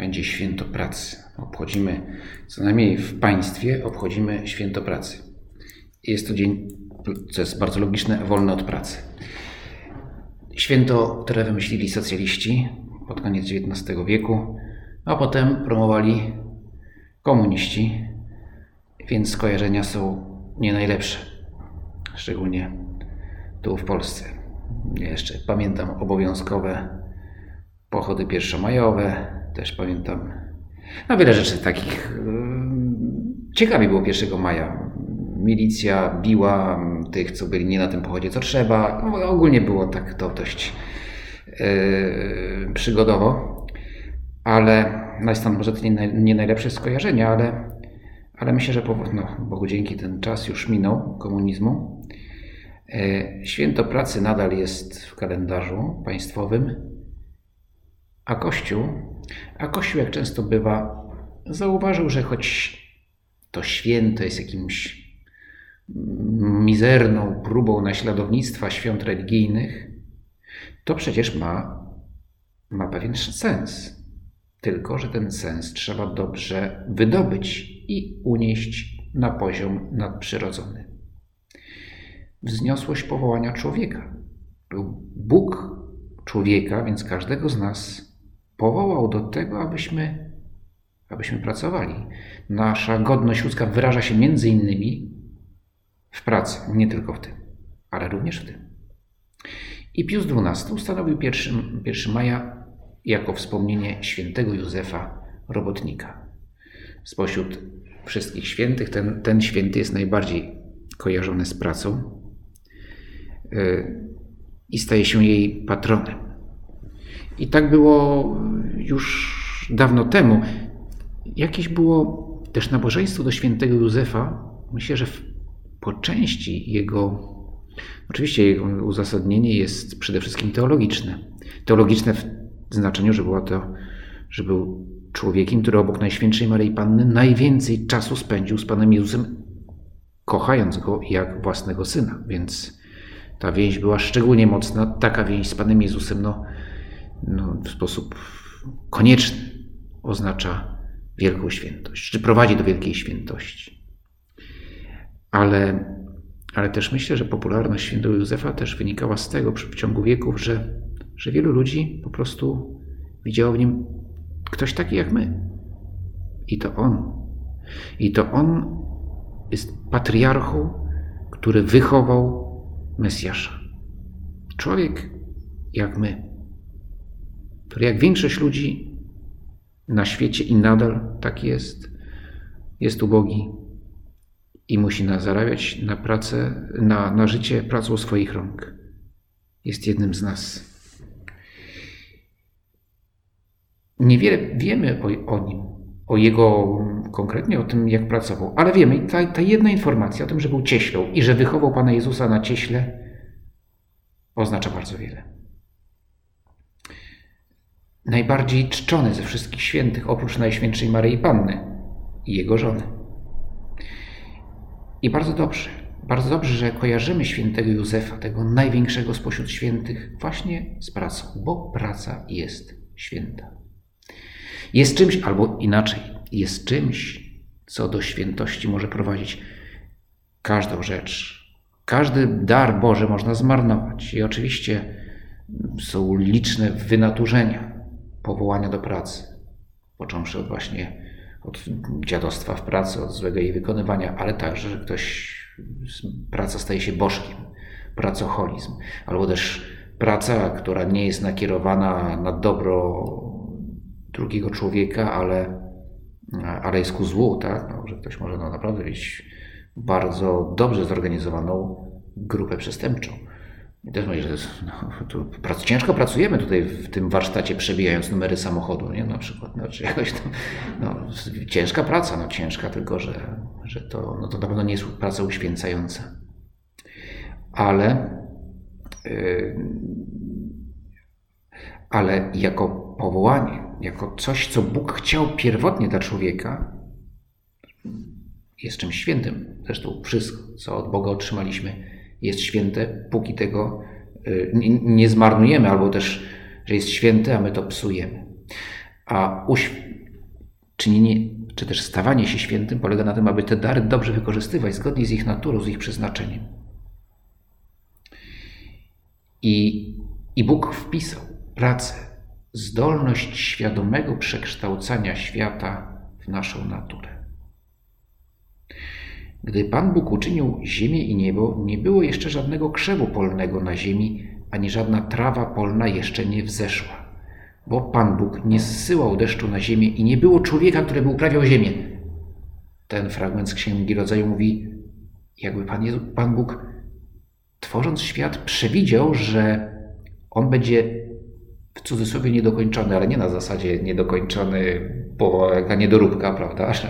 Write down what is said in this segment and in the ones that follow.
będzie święto pracy. Obchodzimy, co najmniej w państwie, obchodzimy święto pracy. Jest to dzień, co jest bardzo logiczne, wolny od pracy. Święto, które wymyślili socjaliści pod koniec XIX wieku, a potem promowali komuniści, więc skojarzenia są nie najlepsze. Szczególnie tu w Polsce. Ja jeszcze pamiętam obowiązkowe pochody pierwszomajowe, też pamiętam no wiele rzeczy takich. Ciekawie było 1 maja. Milicja biła tych, co byli nie na tym pochodzie, co trzeba. No, ogólnie było tak to dość yy, przygodowo. Ale no jest tam może to nie, nie najlepsze skojarzenia, ale, ale myślę, że po, no, Bogu dzięki ten czas już minął komunizmu. Yy, święto pracy nadal jest w kalendarzu państwowym, a Kościół a Kościół, jak często bywa, zauważył, że choć to święto jest jakimś mizerną próbą naśladownictwa świąt religijnych, to przecież ma, ma pewien sens. Tylko, że ten sens trzeba dobrze wydobyć i unieść na poziom nadprzyrodzony. Wzniosłość powołania człowieka. Był Bóg człowieka, więc każdego z nas powołał do tego, abyśmy, abyśmy pracowali. Nasza godność ludzka wyraża się między innymi w pracy, nie tylko w tym, ale również w tym. I Pius XII ustanowił 1, 1 maja jako wspomnienie świętego Józefa Robotnika. Spośród wszystkich świętych ten, ten święty jest najbardziej kojarzony z pracą y, i staje się jej patronem. I tak było już dawno temu. Jakieś było też nabożeństwo do świętego Józefa. Myślę, że po części jego, oczywiście jego uzasadnienie jest przede wszystkim teologiczne. Teologiczne w znaczeniu, że było to, że był człowiekiem, który obok Najświętszej Maryi Panny najwięcej czasu spędził z Panem Jezusem, kochając go jak własnego syna. Więc ta więź była szczególnie mocna. Taka więź z Panem Jezusem, no, no, w sposób konieczny oznacza wielką świętość, czy prowadzi do wielkiej świętości. Ale, ale też myślę, że popularność świętego Józefa też wynikała z tego w ciągu wieków, że, że wielu ludzi po prostu widziało w nim ktoś taki jak my. I to on. I to on jest patriarchą, który wychował Mesjasza. Człowiek jak my który jak większość ludzi na świecie i nadal tak jest, jest ubogi i musi na zarabiać na pracę, na, na życie pracą swoich rąk. Jest jednym z nas. Niewiele wiemy o, o nim, o jego konkretnie o tym, jak pracował, ale wiemy, ta, ta jedna informacja o tym, że był cieślą i że wychował Pana Jezusa na cieśle, oznacza bardzo wiele najbardziej czczony ze wszystkich świętych, oprócz Najświętszej Maryi Panny i jego żony. I bardzo dobrze, bardzo dobrze, że kojarzymy świętego Józefa, tego największego spośród świętych, właśnie z pracą, bo praca jest święta. Jest czymś, albo inaczej, jest czymś, co do świętości może prowadzić każdą rzecz. Każdy dar Boży można zmarnować. I oczywiście są liczne wynaturzenia, powołania do pracy, począwszy od właśnie od dziadostwa w pracy, od złego jej wykonywania, ale także, że ktoś, praca staje się bożkiem, pracoholizm, albo też praca, która nie jest nakierowana na dobro drugiego człowieka, ale, ale jest ku złu, tak? No, że ktoś może no, naprawdę mieć bardzo dobrze zorganizowaną grupę przestępczą. I też myślę, że no, prac, ciężko pracujemy tutaj w tym warsztacie, przebijając numery samochodu, nie? Na przykład, no, czy jakoś tam, no, ciężka praca, no ciężka, tylko że, że to, no to na pewno nie jest praca uświęcająca. Ale, yy, ale jako powołanie, jako coś, co Bóg chciał pierwotnie dla człowieka, jest czymś świętym. Zresztą wszystko, co od Boga otrzymaliśmy, jest święte, póki tego yy, nie zmarnujemy, albo też, że jest święte, a my to psujemy. A czynienie, czy też stawanie się świętym polega na tym, aby te dary dobrze wykorzystywać zgodnie z ich naturą, z ich przeznaczeniem. I, i Bóg wpisał pracę, zdolność świadomego przekształcania świata w naszą naturę. Gdy Pan Bóg uczynił ziemię i niebo, nie było jeszcze żadnego krzewu polnego na ziemi, ani żadna trawa polna jeszcze nie wzeszła bo Pan Bóg nie zsyłał deszczu na ziemię i nie było człowieka, który by uprawiał ziemię. Ten fragment z Księgi Rodzaju mówi, jakby Pan, Jezu, Pan Bóg, tworząc świat, przewidział, że on będzie w cudzysłowie niedokończony, ale nie na zasadzie niedokończony, bo jaka niedoróbka, prawda, że,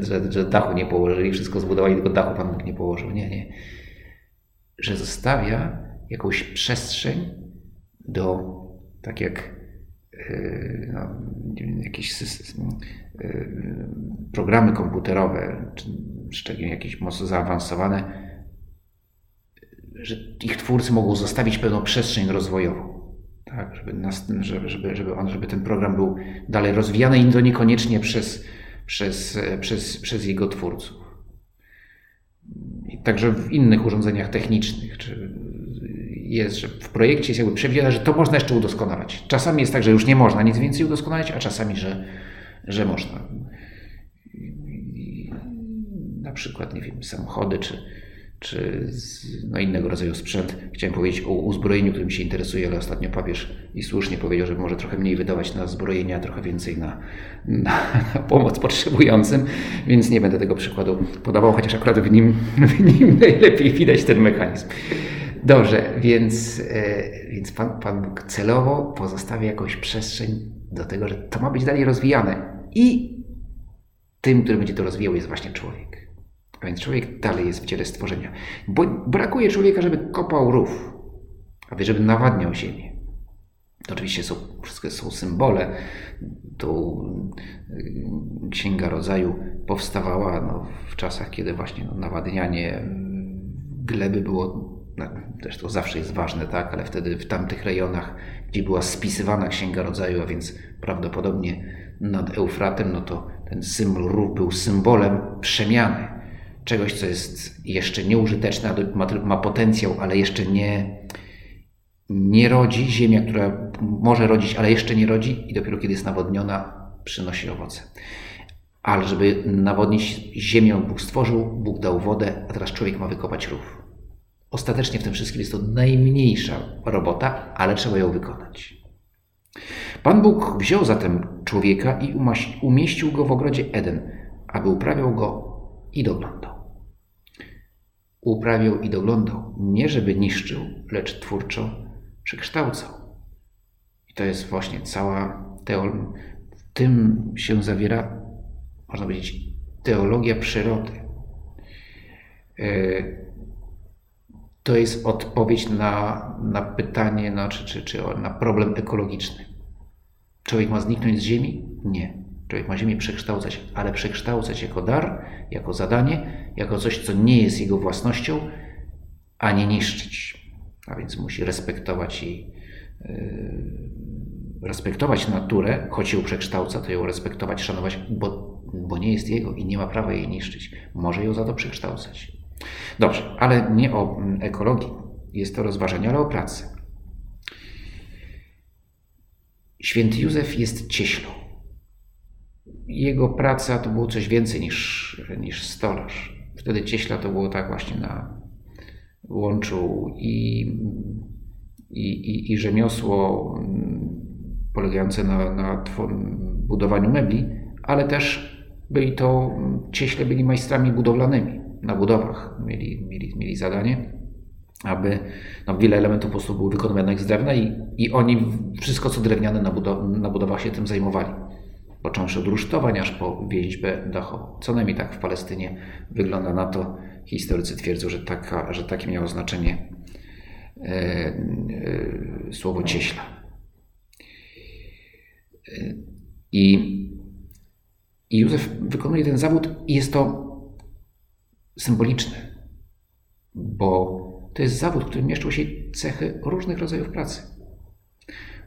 że, że dachu nie położyli, wszystko zbudowali, tylko dachu Pan Bóg nie położył. Nie, nie. Że zostawia jakąś przestrzeń do, tak jak Yy, no, jakieś yy, programy komputerowe, czy szczególnie jakieś mocno zaawansowane, że ich twórcy mogą zostawić pewną przestrzeń rozwojową. Tak, żeby, nas, żeby, żeby, on, żeby ten program był dalej rozwijany i to niekoniecznie przez, przez, przez, przez jego twórców. I także w innych urządzeniach technicznych, czy jest, że w projekcie jest jakby przewidziane, że to można jeszcze udoskonalać. Czasami jest tak, że już nie można nic więcej udoskonalić, a czasami, że, że można. Na przykład, nie wiem, samochody czy, czy no innego rodzaju sprzęt. Chciałem powiedzieć o uzbrojeniu, którym się interesuje, ale ostatnio papież i słusznie powiedział, że może trochę mniej wydawać na zbrojenia, trochę więcej na, na, na, pomoc potrzebującym, więc nie będę tego przykładu podawał, chociaż akurat w nim, w nim najlepiej widać ten mechanizm. Dobrze, więc, e, więc Pan, Pan Bóg celowo pozostawia jakąś przestrzeń do tego, że to ma być dalej rozwijane. I tym, który będzie to rozwijał, jest właśnie człowiek. A więc człowiek dalej jest w ciele stworzenia. Bo brakuje człowieka, żeby kopał rów, aby żeby nawadniał ziemię. To oczywiście są, wszystkie są symbole. Tu y, Księga Rodzaju powstawała no, w czasach, kiedy właśnie no, nawadnianie gleby było no, też to zawsze jest ważne, tak, ale wtedy w tamtych rejonach, gdzie była spisywana Księga Rodzaju, a więc prawdopodobnie nad Eufratem, no to ten symbol rów był symbolem przemiany. Czegoś, co jest jeszcze nieużyteczne, ma, ma potencjał, ale jeszcze nie, nie rodzi. Ziemia, która może rodzić, ale jeszcze nie rodzi i dopiero kiedy jest nawodniona, przynosi owoce. Ale żeby nawodnić ziemię, Bóg stworzył, Bóg dał wodę, a teraz człowiek ma wykopać rów. Ostatecznie w tym wszystkim jest to najmniejsza robota, ale trzeba ją wykonać. Pan Bóg wziął zatem człowieka i umieścił go w ogrodzie Eden, aby uprawiał go i doglądał. Uprawiał i doglądał, nie żeby niszczył, lecz twórczo przekształcał. I to jest właśnie cała teologia. W tym się zawiera, można powiedzieć, teologia przyrody. E, to jest odpowiedź na, na pytanie, czy, czy, czy na problem ekologiczny. Człowiek ma zniknąć z Ziemi? Nie. Człowiek ma Ziemię przekształcać, ale przekształcać jako dar, jako zadanie, jako coś, co nie jest jego własnością, a nie niszczyć. A więc musi respektować jej, yy, respektować naturę, choć ją przekształca, to ją respektować, szanować, bo, bo nie jest jego i nie ma prawa jej niszczyć. Może ją za to przekształcać. Dobrze, ale nie o mm, ekologii jest to rozważanie, ale o pracy. Święty Józef jest cieślą. Jego praca to było coś więcej niż, niż stolarz. Wtedy cieśla to było tak właśnie na łączu i, i, i, i rzemiosło mm, polegające na, na budowaniu mebli, ale też byli to, cieśle byli majstrami budowlanymi na budowach mieli, mieli, mieli zadanie, aby no, wiele elementów po prostu było wykonywanych z drewna i, i oni wszystko co drewniane na, budow na budowach się tym zajmowali. Począwszy od rusztowań aż po więźbę dachową. Co najmniej tak w Palestynie wygląda na to. Historycy twierdzą, że, taka, że takie miało znaczenie e, e, słowo cieśla. E, I, I Józef wykonuje ten zawód i jest to symboliczne, bo to jest zawód, w którym mieszczą się cechy różnych rodzajów pracy.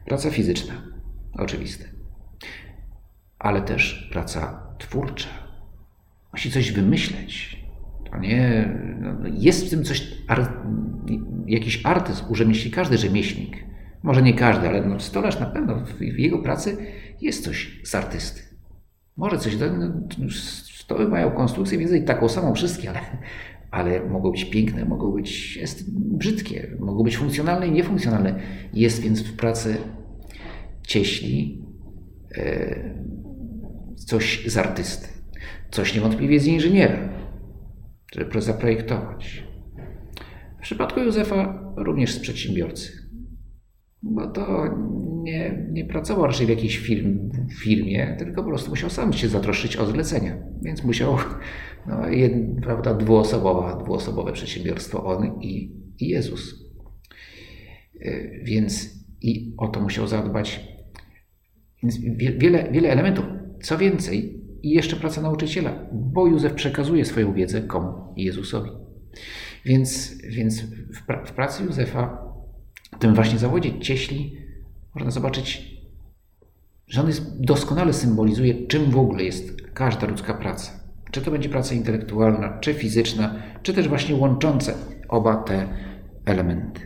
Praca fizyczna, oczywiste, ale też praca twórcza. Musi coś wymyśleć. To nie, no, jest w tym coś, jakiś artyzm u rzemieślnika, każdy rzemieślnik. Może nie każdy, ale no, stolarz na pewno w, jego pracy jest coś z artysty. Może coś, no, stoły mają konstrukcję między taką samą wszystkie, ale, ale mogą być piękne, mogą być brzydkie, mogą być funkcjonalne i niefunkcjonalne. Jest więc w pracy cieśli e, coś z artysty, coś niewątpliwie z inżyniera, żeby zaprojektować. W przypadku Józefa również z przedsiębiorcy, bo to nie, nie pracował raczej w jakiejś firm, firmie, tylko po prostu musiał sam się zatroszczyć o zlecenia, więc musiał, no, jed, prawda, dwuosobowa, dwuosobowe przedsiębiorstwo, on i, i Jezus. E, więc i o to musiał zadbać. Więc wiele, wiele elementów. Co więcej, i jeszcze praca nauczyciela, bo Józef przekazuje swoją wiedzę komu? Jezusowi. Więc, więc w, pra, w pracy Józefa, w tym właśnie zawodzie cieśli, można zobaczyć, że on jest, doskonale symbolizuje, czym w ogóle jest każda ludzka praca. Czy to będzie praca intelektualna, czy fizyczna, czy też właśnie łączące oba te elementy.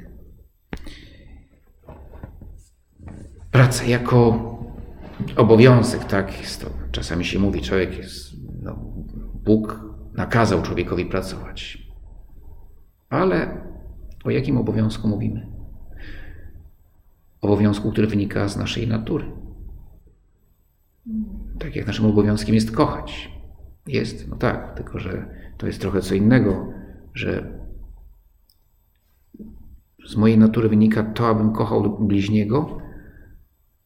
Praca jako obowiązek, tak? Jest to, czasami się mówi, człowiek jest, no, Bóg nakazał człowiekowi pracować. Ale o jakim obowiązku mówimy? Obowiązku, który wynika z naszej natury. Tak jak naszym obowiązkiem jest kochać. Jest, no tak, tylko że to jest trochę co innego, że z mojej natury wynika to, abym kochał bliźniego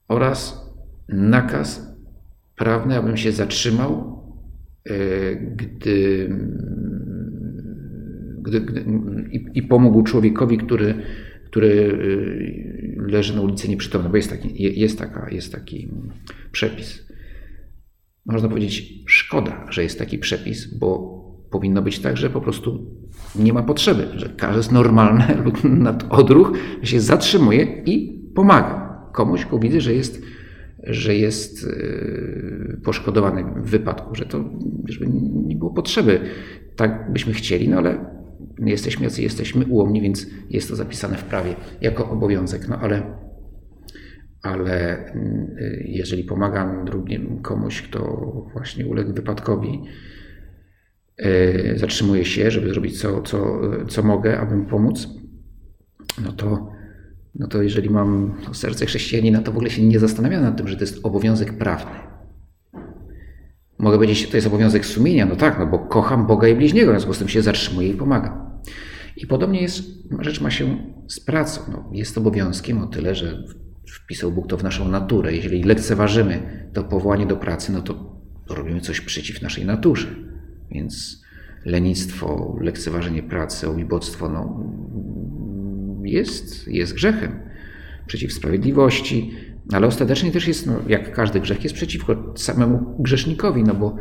oraz nakaz prawny, abym się zatrzymał, e, gdy, gdy, gdy i, i, pomógł człowiekowi, który, który e, leży na ulicy nieprzytomny, bo jest taki, jest, taka, jest taki przepis. Można powiedzieć, szkoda, że jest taki przepis, bo powinno być tak, że po prostu nie ma potrzeby, że każdy jest normalny odruch się zatrzymuje i pomaga komuś, kto widzi, że jest że jest y, poszkodowany w wypadku, że to nie było potrzeby. Tak byśmy chcieli, no ale jesteśmy jacy jesteśmy, ułomni, więc jest to zapisane w prawie jako obowiązek. No ale, ale y, jeżeli pomagam drugim komuś, kto właśnie uległ wypadkowi, y, zatrzymuję się, żeby zrobić co, co, co mogę, aby mu pomóc, no to no to jeżeli mam serce chrześcijanina, to w ogóle się nie zastanawiam nad tym, że to jest obowiązek prawny. Mogę powiedzieć, to jest obowiązek sumienia, no tak, no bo kocham Boga i bliźniego, w związku z tym się zatrzymuję i pomagam. I podobnie jest, rzecz ma się z pracą. No, jest obowiązkiem o tyle, że wpisał Bóg to w naszą naturę. Jeżeli lekceważymy to powołanie do pracy, no to robimy coś przeciw naszej naturze. Więc lenistwo, lekceważenie pracy, ubiboctwo, no, jest, jest grzechem przeciw sprawiedliwości, ale ostatecznie też jest, no, jak każdy grzech, jest przeciwko samemu grzesznikowi, no bo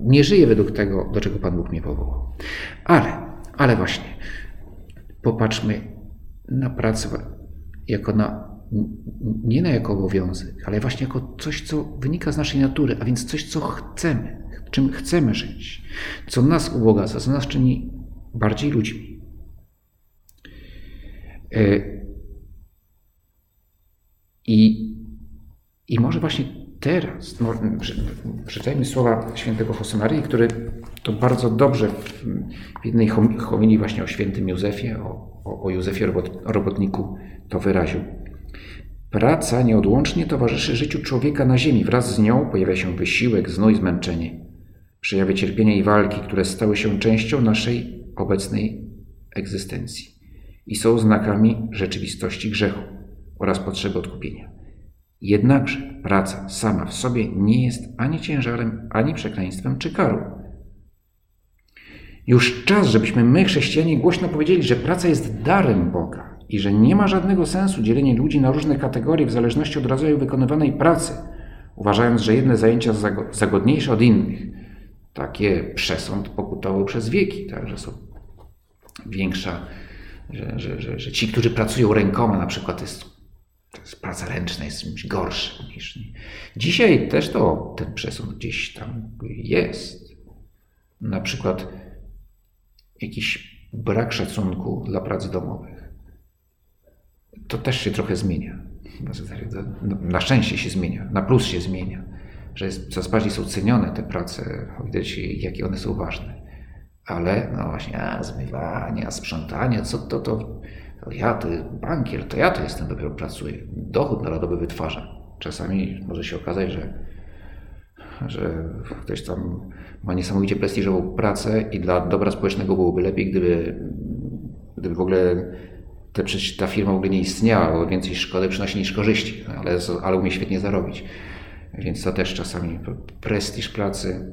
nie żyje według tego, do czego Pan Bóg mnie powołał. Ale, ale właśnie, popatrzmy na pracę jako na, nie na jako obowiązek, ale właśnie jako coś, co wynika z naszej natury, a więc coś, co chcemy, czym chcemy żyć, co nas ubogaca, co nas czyni bardziej ludźmi. E, I, i może właśnie teraz, przeczytajmy słowa świętego Josemaryi, który to bardzo dobrze w jednej homilii właśnie o świętym Józefie, o, o, o Józefie robot, robotniku to wyraził. Praca nieodłącznie towarzyszy życiu człowieka na ziemi. Wraz z nią pojawia się wysiłek, znój, zmęczenie. Przejawy cierpienia i walki, które stały się częścią naszej obecnej egzystencji i są znakami rzeczywistości grzechu oraz potrzeby odkupienia. Jednakże praca sama w sobie nie jest ani ciężarem, ani przekleństwem czy karą. Już czas, żebyśmy my, chrześcijanie, głośno powiedzieli, że praca jest darem Boga i że nie ma żadnego sensu dzielenie ludzi na różne kategorie w zależności od rodzaju wykonywanej pracy, uważając, że jedne zajęcia są zagodniejsze od innych. Takie przesąd pokutował przez wieki, tak, że są większa, że, że, że, że ci, którzy pracują rękoma, na przykład jest, jest praca ręczna jest czymś gorszym niż. Dzisiaj też to ten przesąd gdzieś tam jest. Na przykład jakiś brak szacunku dla prac domowych. To też się trochę zmienia. Na szczęście się zmienia, na plus się zmienia, że coraz bardziej są cenione te prace, widać jakie one są ważne. Ale no właśnie, a zmywanie, a sprzątanie, co to, to, to ja, to bankier, to ja to jestem, dopiero pracuję. Dochód narodowy wytwarza. Czasami może się okazać, że, że ktoś tam ma niesamowicie prestiżową pracę i dla dobra społecznego byłoby lepiej, gdyby, gdyby w ogóle te, ta firma w ogóle nie istniała, bo więcej szkody przynosi niż korzyści, ale, ale umie świetnie zarobić. Więc to też czasami prestiż pracy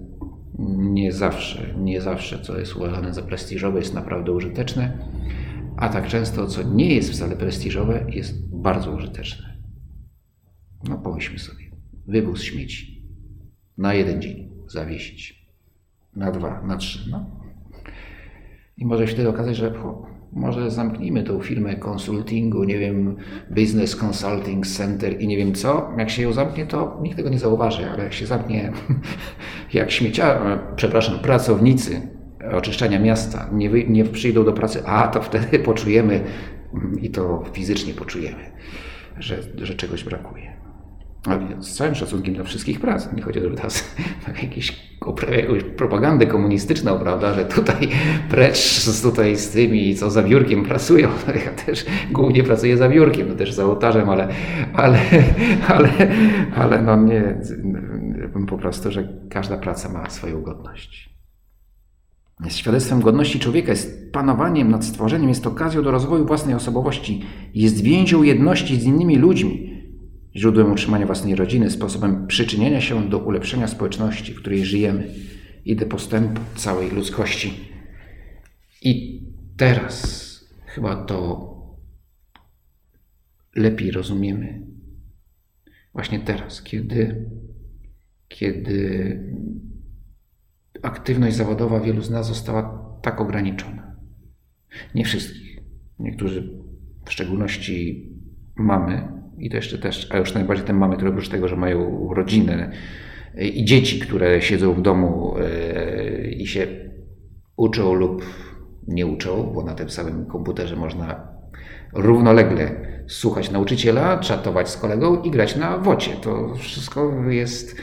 nie zawsze, nie zawsze, co jest uważane za prestiżowe, jest naprawdę użyteczne, a tak często, co nie jest wcale prestiżowe, jest bardzo użyteczne. No pomyślmy sobie, wywóz śmieci na jeden dzień zawiesić na dwa, na trzy. No. I może się wtedy okazać, że może zamknijmy tą firmę konsultingu, nie wiem, Business Consulting Center i nie wiem co. Jak się ją zamknie, to nikt tego nie zauważy, ale jak się zamknie, jak śmiecia, przepraszam, pracownicy oczyszczania miasta nie, wy, nie przyjdą do pracy, a to wtedy poczujemy i to fizycznie poczujemy, że, że czegoś brakuje. Z całym szacunkiem dla wszystkich prac. Nie chodzi o to, teraz jakieś, jakąś propagandę komunistyczną, prawda, że tutaj precz tutaj z tymi, co za biurkiem pracują. Ja też głównie pracuję za biurkiem, no też za ołtarzem, ale, ale, ale, ale no nie, po prostu, że każda praca ma swoją godność. Jest świadectwem godności człowieka, jest panowaniem nad stworzeniem, jest okazją do rozwoju własnej osobowości, jest więzią jedności z innymi ludźmi źródłem utrzymania własnej rodziny, sposobem przyczynienia się do ulepszenia społeczności, w której żyjemy i do postępu całej ludzkości. I teraz chyba to lepiej rozumiemy. Właśnie teraz, kiedy, kiedy aktywność zawodowa wielu z nas została tak ograniczona. Nie wszystkich. Niektórzy, w szczególności mamy, i to jeszcze też, a już najbardziej ten mamy, które oprócz tego, że mają rodzinę i dzieci, które siedzą w domu e, i się uczą lub nie uczą, bo na tym samym komputerze można równolegle słuchać nauczyciela, czatować z kolegą i grać na wocie. To wszystko jest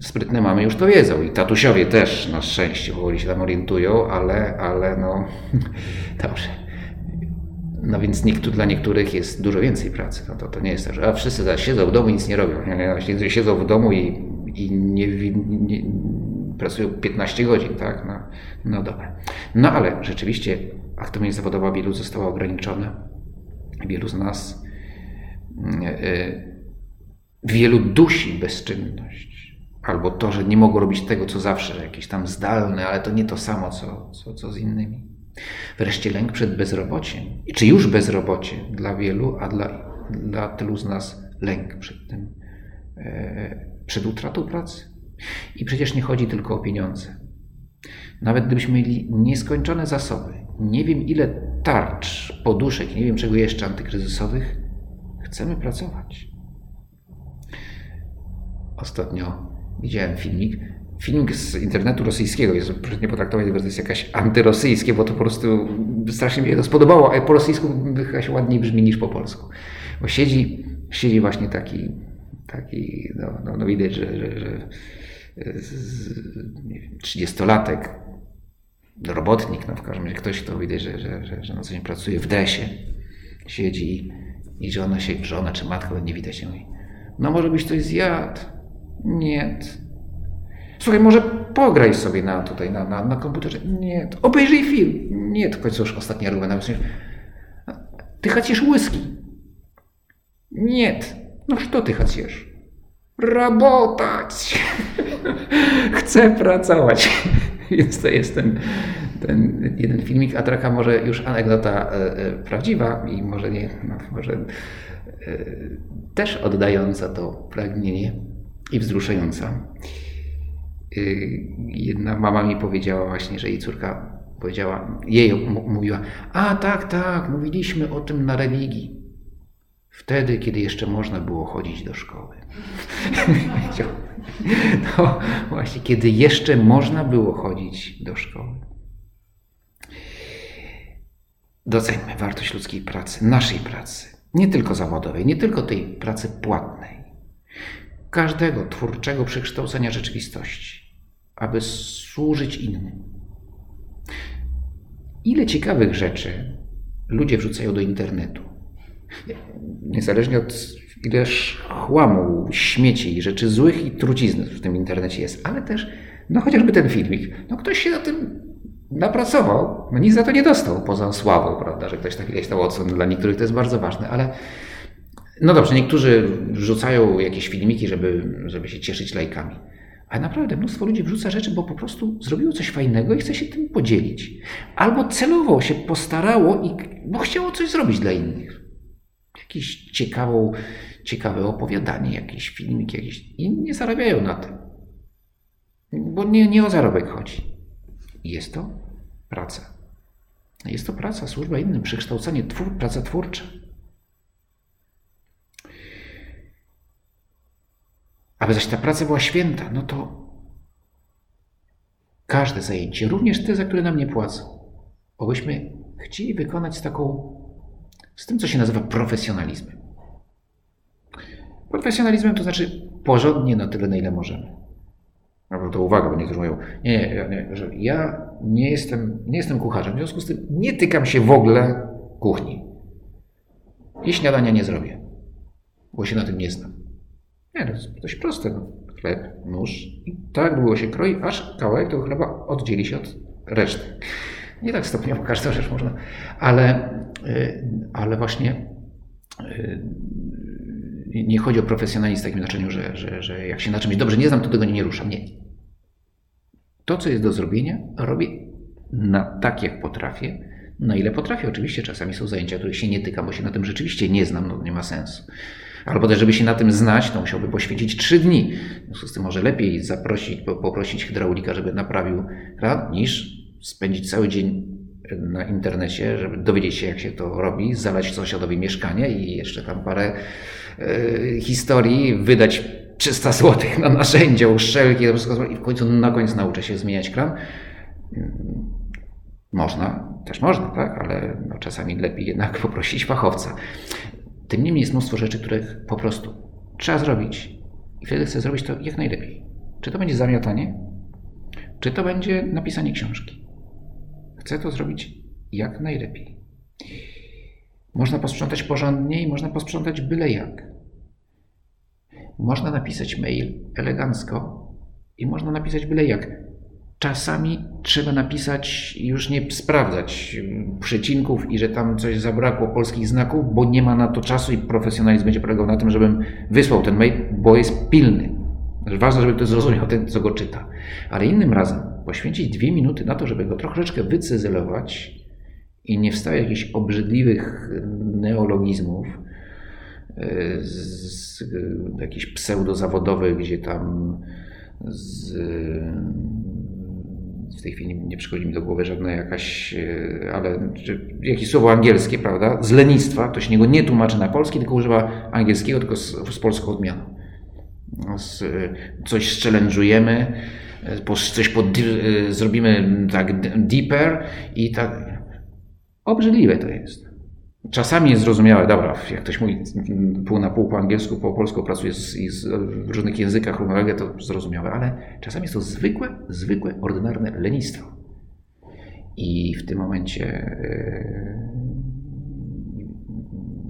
sprytne mamy już to wiedzą i tatusiowie też na szczęście powoli się tam orientują, ale, ale no dobrze. No więc niektóry, dla niektórych jest dużo więcej pracy. No to, to nie jest tak, że a wszyscy zaraz siedzą w domu i nic nie robią. Nie, siedzą w domu i, i nie, nie, pracują 15 godzin, tak? No, no dobra. No ale rzeczywiście aktywność zawodowa wielu została ograniczona. Wielu z nas, yy, wielu dusi bezczynność. Albo to, że nie mogą robić tego, co zawsze, że jakieś tam zdalne, ale to nie to samo, co, co, co z innymi. Wreszcie lęk przed bezrobociem. Czy już bezrobocie dla wielu, a dla, dla tylu z nas lęk przed tym, e, przed utratą pracy. I przecież nie chodzi tylko o pieniądze. Nawet gdybyśmy mieli nieskończone zasoby, nie wiem ile tarcz, poduszek, nie wiem czego jeszcze antykryzysowych, chcemy pracować. Ostatnio widziałem filmik, film z internetu rosyjskiego, jest, proszę nie potraktować, to jest jakaś antyrosyjskie, bo to po prostu strasznie mi się to spodobało, a po rosyjsku się ładniej brzmi niż po polsku. Bo siedzi, siedzi właśnie taki, taki no, no, no widać, że, że, że trzydziestolatek, robotnik, no w każdym razie ktoś, kto widać, że, że, że, że na co dzień pracuje w desie, siedzi i żona się, żona czy matka, nie widać się mówi, no może byś coś zjadł. Nie, Słuchaj, może pograj sobie na, tutaj na, na, na komputerze. Nie, obejrzyj film. Nie, to końcu już ostatnia ruba na Ty chcesz whisky. Nie, No co ty chcesz? Rabotać! Chcę pracować. Więc to jest ten, ten jeden filmik, a trochę może już anegdota e, e, prawdziwa i może nie, no, może e, też oddająca to pragnienie i wzruszająca. Jedna mama mi powiedziała właśnie, że jej córka powiedziała, jej mówiła, a tak, tak, mówiliśmy o tym na religii. Wtedy, kiedy jeszcze można było chodzić do szkoły. no właśnie, kiedy jeszcze można było chodzić do szkoły. Doceńmy wartość ludzkiej pracy, naszej pracy, nie tylko zawodowej, nie tylko tej pracy płatnej, każdego twórczego przekształcenia rzeczywistości, aby służyć innym. Ile ciekawych rzeczy ludzie wrzucają do internetu. Niezależnie od ileż chłamu, śmieci i rzeczy złych i trucizny w tym internecie jest, ale też, no chociażby ten filmik, no ktoś się na tym napracował, no nic za to nie dostał, poza sławą, prawda, że ktoś tak ileś tam ocen, dla niektórych to jest bardzo ważne, ale no dobrze, niektórzy wrzucają jakieś filmiki, żeby, żeby się cieszyć lajkami. Ale naprawdę mnóstwo ludzi wrzuca rzeczy, bo po prostu zrobiło coś fajnego i chce się tym podzielić. Albo celowo się postarało i bo chciało coś zrobić dla innych. Jakieś ciekawą, ciekawe opowiadanie, jakiś filmik, jakiś. I nie zarabiają na tym. Bo nie, nie o zarobek chodzi. Jest to praca. Jest to praca, służba innym, przekształcanie, twór, praca twórcza. Aby zaś ta praca była święta, no to każde zajęcie, również te, za które nam nie płacą, obyśmy chcieli wykonać z taką, z tym, co się nazywa profesjonalizmem. Profesjonalizmem to znaczy porządnie na tyle, na ile możemy. No to uwaga, bo niektórzy mówią, nie, nie, nie, że ja nie jestem, nie jestem kucharzem, w związku z tym nie tykam się w ogóle kuchni. I śniadania nie zrobię, bo się na tym nie znam. Nie, to jest dość proste. No. Chleb, nóż i tak długo się kroi, aż kawałek tego chleba oddzieli się od reszty. Nie tak stopniowo każdą rzecz można, ale, y, ale właśnie y, nie chodzi o profesjonalizm w takim znaczeniu, że, że, że jak się na czymś dobrze nie znam, to tego nie, nie ruszam. Nie. To, co jest do zrobienia, robię na tak, jak potrafię, na ile potrafię. Oczywiście czasami są zajęcia, których się nie tykam, bo się na tym rzeczywiście nie znam, no nie ma sensu. Albo też, żeby się na tym znać, to musiałby poświęcić trzy dni. W związku z tym może lepiej zaprosić, poprosić hydraulika, żeby naprawił kran, niż spędzić cały dzień na internecie, żeby dowiedzieć się, jak się to robi, zalać sąsiadowi mieszkanie i jeszcze tam parę e, historii, wydać 300 zł na narzędzia, uszczelki i w końcu na końcu nauczę się zmieniać kran. Można, też można, tak, ale no, czasami lepiej jednak poprosić fachowca. Tym niemniej jest mnóstwo rzeczy, których po prostu trzeba zrobić. I wtedy chcę zrobić to jak najlepiej. Czy to będzie zamiatanie, czy to będzie napisanie książki. Chcę to zrobić jak najlepiej. Można posprzątać porządnie i można posprzątać byle jak. Można napisać mail elegancko i można napisać byle jak. Czasami trzeba napisać już nie sprawdzać przecinków i że tam coś zabrakło polskich znaków, bo nie ma na to czasu i profesjonalizm będzie polegał na tym, żebym wysłał ten mail, bo jest pilny. Ważne, żeby ktoś zrozumiał ten, co go czyta. Ale innym razem poświęcić dwie minuty na to, żeby go troszeczkę wycyzelować i nie wstaje jakichś obrzydliwych neologizmów, e, z, z jakichś pseudozawodowych, gdzie tam z, w tej chwili nie przychodzi mi do głowy żadna jakaś, e, ale jakieś słowo angielskie, prawda? Z lenistwa, ktoś niego nie tłumaczy na polski, tylko używa angielskiego, tylko z, z polską odmianą. Z, coś challenge'ujemy, e, coś pod, e, zrobimy tak deeper i tak. Obrzydliwe to jest. Czasami jest zrozumiałe, dobra, jak ktoś mówi pół na pół po angielsku, po polsku, pracuje z, z, w różnych językach równolegle, to zrozumiałe, ale czasami jest to zwykłe, zwykłe, ordynarne lenistwo. I w tym momencie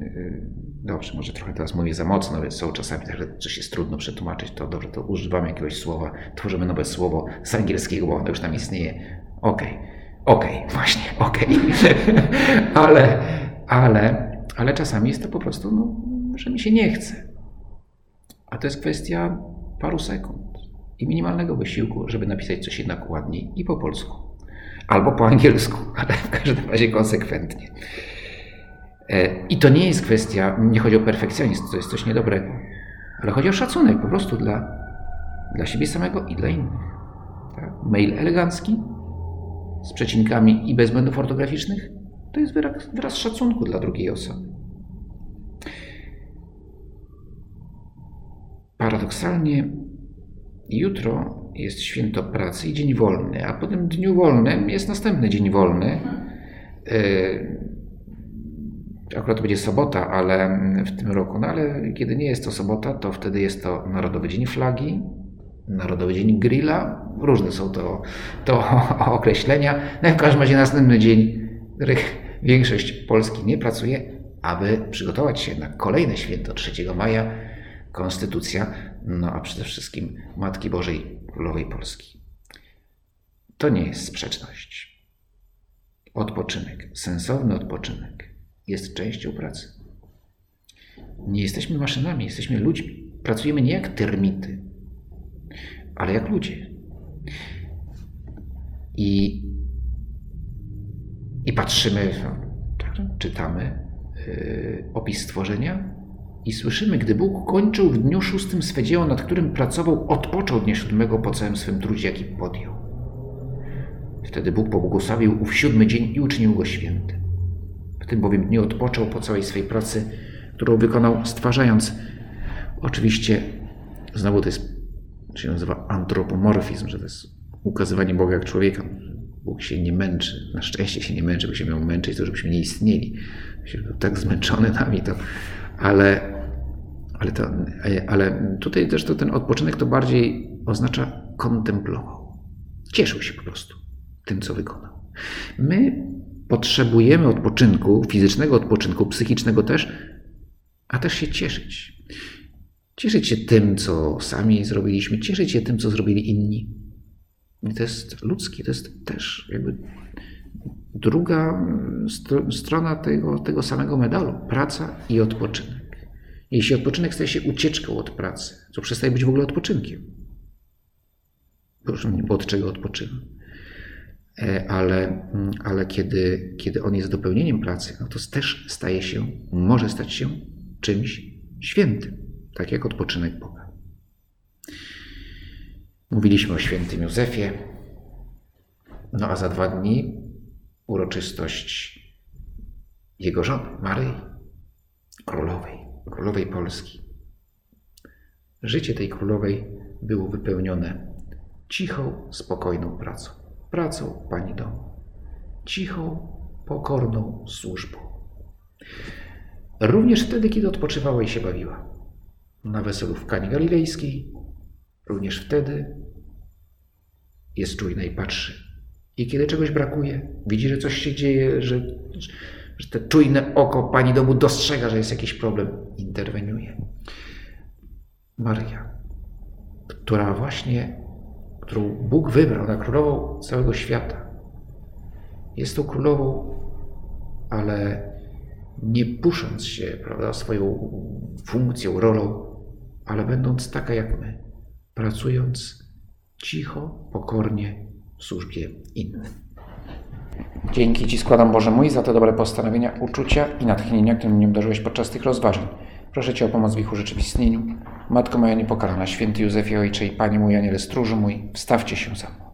yy, yy, dobrze, może trochę teraz mówię za mocno, więc są czasami tak, że coś jest trudno przetłumaczyć, to dobrze, to używamy jakiegoś słowa, tworzymy nowe słowo z angielskiego, bo ono już tam istnieje. Okej, okay. okej, okay, właśnie, okej. Okay. ale ale, ale czasami jest to po prostu, no, że mi się nie chce. A to jest kwestia paru sekund i minimalnego wysiłku, żeby napisać coś jednak ładniej i po polsku. Albo po angielsku, ale w każdym razie konsekwentnie. E, I to nie jest kwestia, nie chodzi o perfekcjonizm, to jest coś niedobrego, ale chodzi o szacunek po prostu dla, dla siebie samego i dla innych. Tak? Mail elegancki, z przecinkami i bez błędów ortograficznych, to jest wyraz, wyraz szacunku dla drugiej osoby. Paradoksalnie jutro jest święto pracy i dzień wolny, a po tym dniu wolnym jest następny dzień wolny. E, akurat będzie sobota, ale w tym roku, no ale kiedy nie jest to sobota, to wtedy jest to Narodowy Dzień Flagi, Narodowy Dzień Grilla. Różne są to, to określenia. No w każdym razie następny dzień, większość Polski nie pracuje, aby przygotować się na kolejne święto 3 maja, Konstytucja, no a przede wszystkim Matki Bożej Królowej Polski. To nie jest sprzeczność. Odpoczynek, sensowny odpoczynek jest częścią pracy. Nie jesteśmy maszynami, jesteśmy ludźmi. Pracujemy nie jak termity, ale jak ludzie. I, i patrzymy, czytamy yy, opis stworzenia i słyszymy, gdy Bóg kończył w dniu szóstym swe dzieło, nad którym pracował, odpoczął dnia siódmego po całym swym trudzie, jaki podjął. Wtedy Bóg pobłogosławił ów siódmy dzień i uczynił go świętym. W tym bowiem dniu odpoczął po całej swej pracy, którą wykonał, stwarzając. Oczywiście, znowu to jest się nazywa antropomorfizm, że to jest ukazywanie Boga jak człowieka. Bóg się nie męczy, na szczęście się nie męczy, bo się miał męczyć, to żebyśmy nie istnieli. Był tak zmęczony nami, to, ale, ale, to, ale tutaj też to ten odpoczynek to bardziej oznacza kontemplował. Cieszył się po prostu tym, co wykonał. My potrzebujemy odpoczynku, fizycznego odpoczynku, psychicznego też, a też się cieszyć. Cieszyć się tym, co sami zrobiliśmy, cieszyć się tym, co zrobili inni. I to jest ludzkie, to jest też jakby druga strona tego, tego samego medalu praca i odpoczynek. Jeśli odpoczynek staje się ucieczką od pracy, to przestaje być w ogóle odpoczynkiem. Proszę mnie, bo od czego odpoczywam? E, ale, ale kiedy, kiedy on jest dopełnieniem pracy, no to też staje się, może stać się czymś świętym tak jak odpoczynek Boga. Mówiliśmy o świętym Józefie, no a za dwa dni uroczystość jego żony, Maryi, królowej, królowej Polski. Życie tej królowej było wypełnione cichą, spokojną pracą. Pracą pani domu. Cichą, pokorną służbą. Również wtedy, kiedy odpoczywała i się bawiła na weselu w Kani Galilejskiej, również wtedy jest czujna i patrzy. I kiedy czegoś brakuje, widzi, że coś się dzieje, że, że te czujne oko pani domu dostrzega, że jest jakiś problem, interweniuje. Maria, która właśnie, którą Bóg wybrał na królową całego świata, jest tą królową, ale nie pusząc się prawda, swoją funkcją, rolą, ale będąc taka jak my, pracując cicho, pokornie w służbie innym. Dzięki Ci składam Boże mój za te dobre postanowienia, uczucia i natchnienia, którym mnie obdarzyłeś podczas tych rozważań. Proszę Cię o pomoc w ich urzeczywistnieniu. Matko moja niepokalana, święty Józefie Ojcze i Panie mój, Aniele stróżu mój, wstawcie się za mną.